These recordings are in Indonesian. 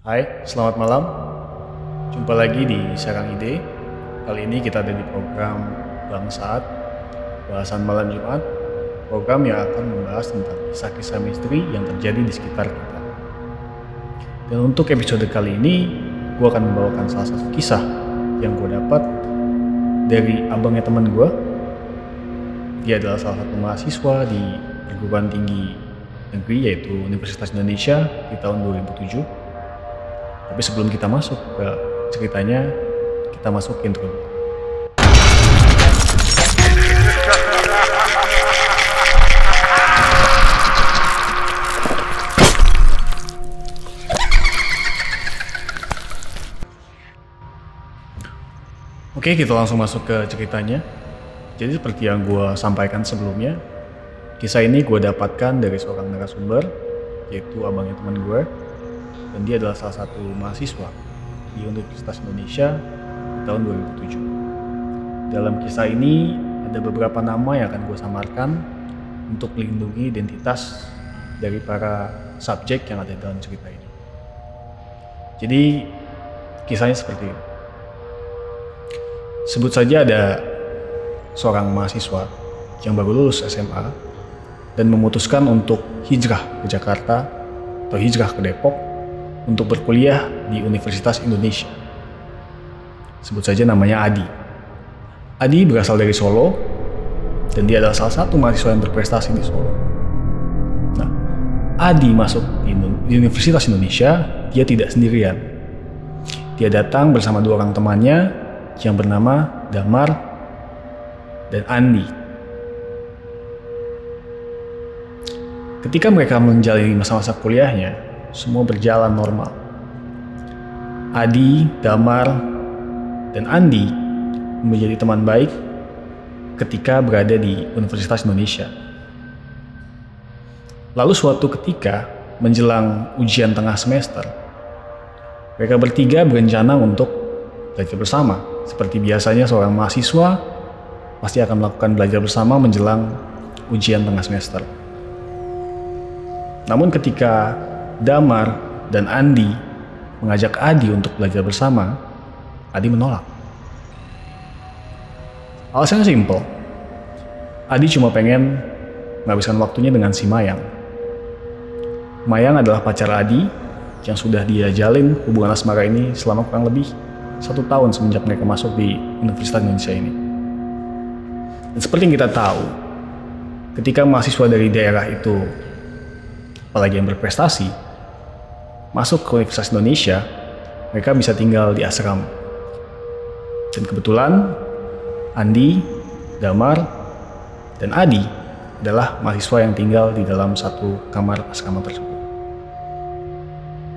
Hai, selamat malam. Jumpa lagi di Sarang Ide. Kali ini kita ada di program Bang Saat, bahasan malam Jumat. Program yang akan membahas tentang kisah-kisah misteri yang terjadi di sekitar kita. Dan untuk episode kali ini, gue akan membawakan salah satu kisah yang gue dapat dari abangnya teman gue. Dia adalah salah satu mahasiswa di perguruan tinggi negeri yaitu Universitas Indonesia di tahun 2007. Tapi sebelum kita masuk ke ceritanya, kita masuk ke intro. Oke, kita langsung masuk ke ceritanya. Jadi seperti yang gue sampaikan sebelumnya, kisah ini gue dapatkan dari seorang narasumber, yaitu abangnya teman gue, dan dia adalah salah satu mahasiswa di Universitas Indonesia di tahun 2007. Dalam kisah ini ada beberapa nama yang akan gue samarkan untuk melindungi identitas dari para subjek yang ada dalam cerita ini. Jadi kisahnya seperti ini. Sebut saja ada seorang mahasiswa yang baru lulus SMA dan memutuskan untuk hijrah ke Jakarta atau hijrah ke Depok untuk berkuliah di Universitas Indonesia. Sebut saja namanya Adi. Adi berasal dari Solo dan dia adalah salah satu mahasiswa yang berprestasi di Solo. Nah, Adi masuk di Universitas Indonesia, dia tidak sendirian. Dia datang bersama dua orang temannya yang bernama Damar dan Andi. Ketika mereka menjalani masa-masa kuliahnya, semua berjalan normal. Adi, Damar, dan Andi menjadi teman baik ketika berada di Universitas Indonesia. Lalu suatu ketika menjelang ujian tengah semester, mereka bertiga berencana untuk belajar bersama. Seperti biasanya seorang mahasiswa pasti akan melakukan belajar bersama menjelang ujian tengah semester. Namun ketika Damar dan Andi mengajak Adi untuk belajar bersama, Adi menolak. Alasannya simpel. Adi cuma pengen menghabiskan waktunya dengan si Mayang. Mayang adalah pacar Adi yang sudah dia jalin hubungan asmara ini selama kurang lebih satu tahun semenjak mereka masuk di Universitas Indonesia ini. Dan seperti yang kita tahu, ketika mahasiswa dari daerah itu, apalagi yang berprestasi, masuk ke Universitas Indonesia, mereka bisa tinggal di asrama. Dan kebetulan, Andi, Damar, dan Adi adalah mahasiswa yang tinggal di dalam satu kamar asrama tersebut.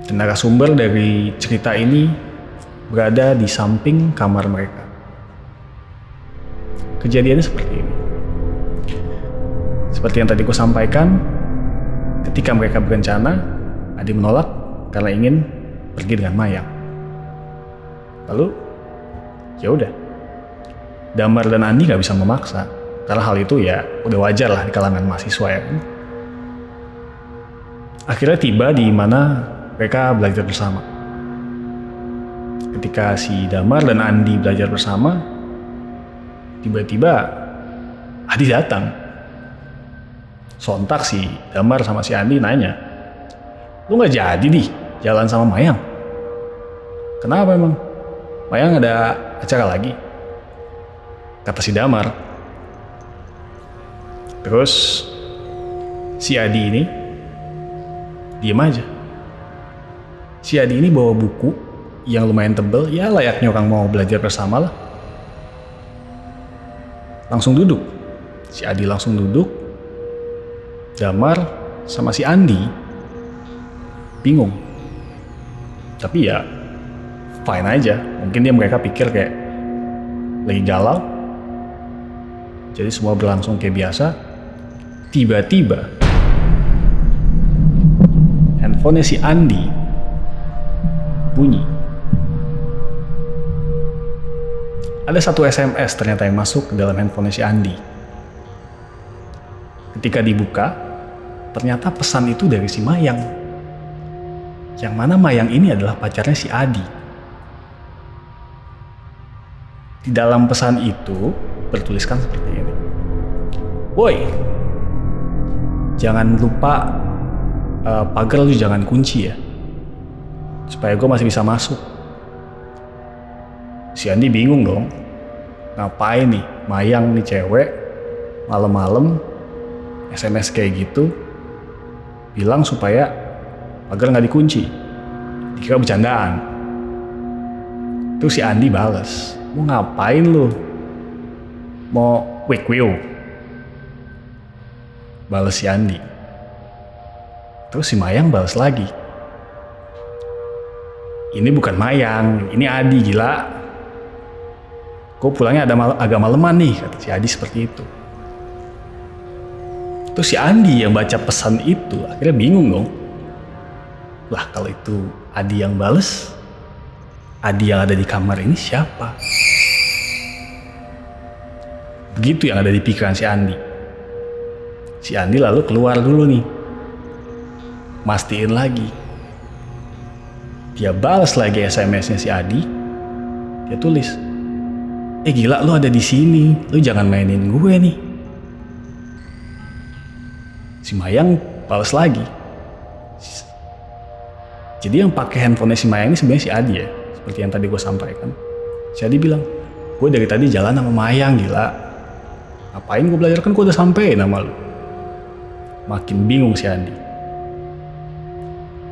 Dan narasumber dari cerita ini berada di samping kamar mereka. Kejadiannya seperti ini. Seperti yang tadi gue sampaikan, ketika mereka berencana, Adi menolak karena ingin pergi dengan Mayang. Lalu, ya udah. Damar dan Andi gak bisa memaksa, karena hal itu ya udah wajar lah di kalangan mahasiswa ya. Akhirnya tiba di mana mereka belajar bersama ketika si Damar dan Andi belajar bersama, tiba-tiba Adi datang. Sontak si Damar sama si Andi nanya, lu nggak jadi nih jalan sama Mayang? Kenapa emang? Mayang ada acara lagi? Kata si Damar. Terus si Adi ini diem aja. Si Adi ini bawa buku yang lumayan tebel, ya layaknya orang mau belajar bersama lah. Langsung duduk. Si Adi langsung duduk. Damar sama si Andi bingung. Tapi ya fine aja. Mungkin dia mereka pikir kayak lagi galau. Jadi semua berlangsung kayak biasa. Tiba-tiba handphonenya si Andi bunyi. Ada satu SMS ternyata yang masuk ke dalam handphone si Andi. Ketika dibuka, ternyata pesan itu dari si Mayang. Yang mana Mayang ini adalah pacarnya si Adi. Di dalam pesan itu bertuliskan seperti ini. Woi, jangan lupa uh, pagar lu jangan kunci ya. Supaya gue masih bisa masuk. Si Andi bingung dong. Ngapain nih, Mayang nih cewek, malam-malam SMS kayak gitu, bilang supaya pagar nggak dikunci. Dikira bercandaan. Terus si Andi bales, mau ngapain lu? Mau quick wheel? Bales si Andi. Terus si Mayang bales lagi. Ini bukan Mayang, ini Adi gila. Gue pulangnya ada mal agak maleman nih, kata si Adi seperti itu. Terus si Andi yang baca pesan itu akhirnya bingung dong. Lah kalau itu Adi yang bales, Adi yang ada di kamar ini siapa? Begitu yang ada di pikiran si Andi. Si Andi lalu keluar dulu nih. Mastiin lagi. Dia balas lagi SMS-nya si Adi. Dia tulis, Eh gila lu ada di sini, lu jangan mainin gue nih. Si Mayang balas lagi. Jadi yang pakai handphonenya si Mayang ini sebenarnya si Adi ya, seperti yang tadi gue sampaikan. Si Adi bilang, gue dari tadi jalan sama Mayang gila. Ngapain gue belajar kan gue udah sampai nama lu. Makin bingung si Andi.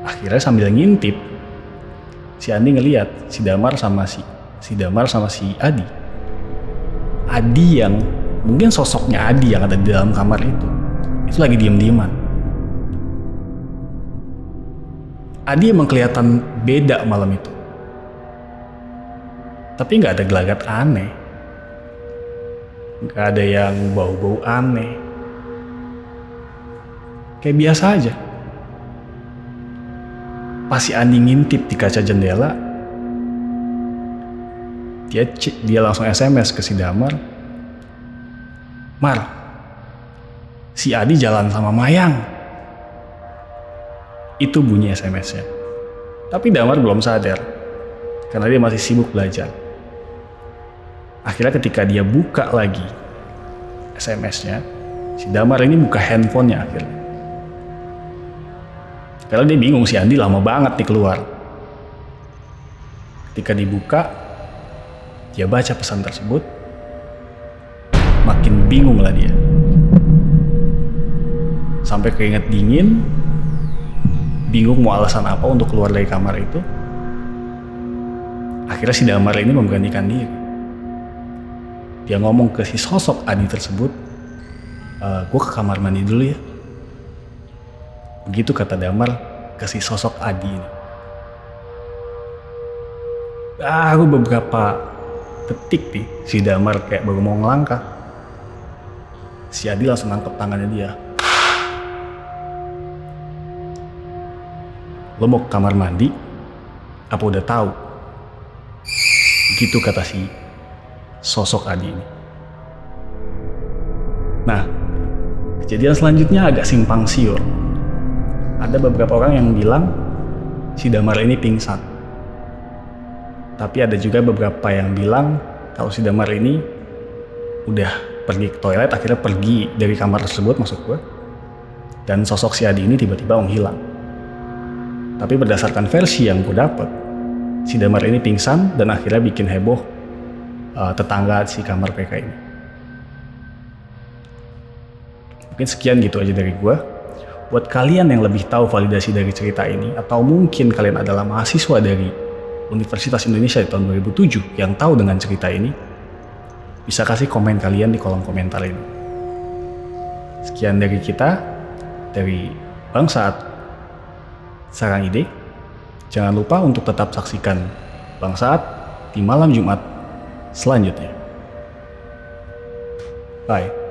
Akhirnya sambil ngintip, si Andi ngeliat si Damar sama si si Damar sama si Adi. Adi yang mungkin sosoknya Adi yang ada di dalam kamar itu itu lagi diem-dieman. Adi emang kelihatan beda malam itu. Tapi nggak ada gelagat aneh. Nggak ada yang bau-bau aneh. Kayak biasa aja. Pas si Andi ngintip di kaca jendela, dia dia langsung SMS ke si Damar. Mar, si Adi jalan sama Mayang. Itu bunyi SMS-nya. Tapi Damar belum sadar, karena dia masih sibuk belajar. Akhirnya ketika dia buka lagi SMS-nya, si Damar ini buka handphonenya akhirnya. Karena dia bingung si Andi lama banget nih keluar. Ketika dibuka, dia baca pesan tersebut, makin bingung lah dia. Sampai keinget dingin, bingung mau alasan apa untuk keluar dari kamar itu. Akhirnya si Damar ini memberanikan diri. Dia ngomong ke si sosok Adi tersebut, e, gue ke kamar mandi dulu ya. Begitu kata Damar ke si sosok Adi ini. Baru beberapa detik nih si Damar kayak baru mau ngelangkah. Si Adi langsung nangkep tangannya dia. Lo mau ke kamar mandi? Apa udah tahu? Gitu kata si sosok Adi ini. Nah, kejadian selanjutnya agak simpang siur. Ada beberapa orang yang bilang si Damar ini pingsan. Tapi ada juga beberapa yang bilang kalau si Damar ini udah pergi ke toilet, akhirnya pergi dari kamar tersebut maksud gue. Dan sosok si Adi ini tiba-tiba menghilang. Tapi berdasarkan versi yang gue dapet, si Damar ini pingsan dan akhirnya bikin heboh uh, tetangga si kamar PK ini. Mungkin sekian gitu aja dari gue. Buat kalian yang lebih tahu validasi dari cerita ini, atau mungkin kalian adalah mahasiswa dari Universitas Indonesia di tahun 2007 yang tahu dengan cerita ini, bisa kasih komen kalian di kolom komentar ini. Sekian dari kita, dari Bangsat Sarang Ide. Jangan lupa untuk tetap saksikan Bangsat di malam Jumat selanjutnya. Bye.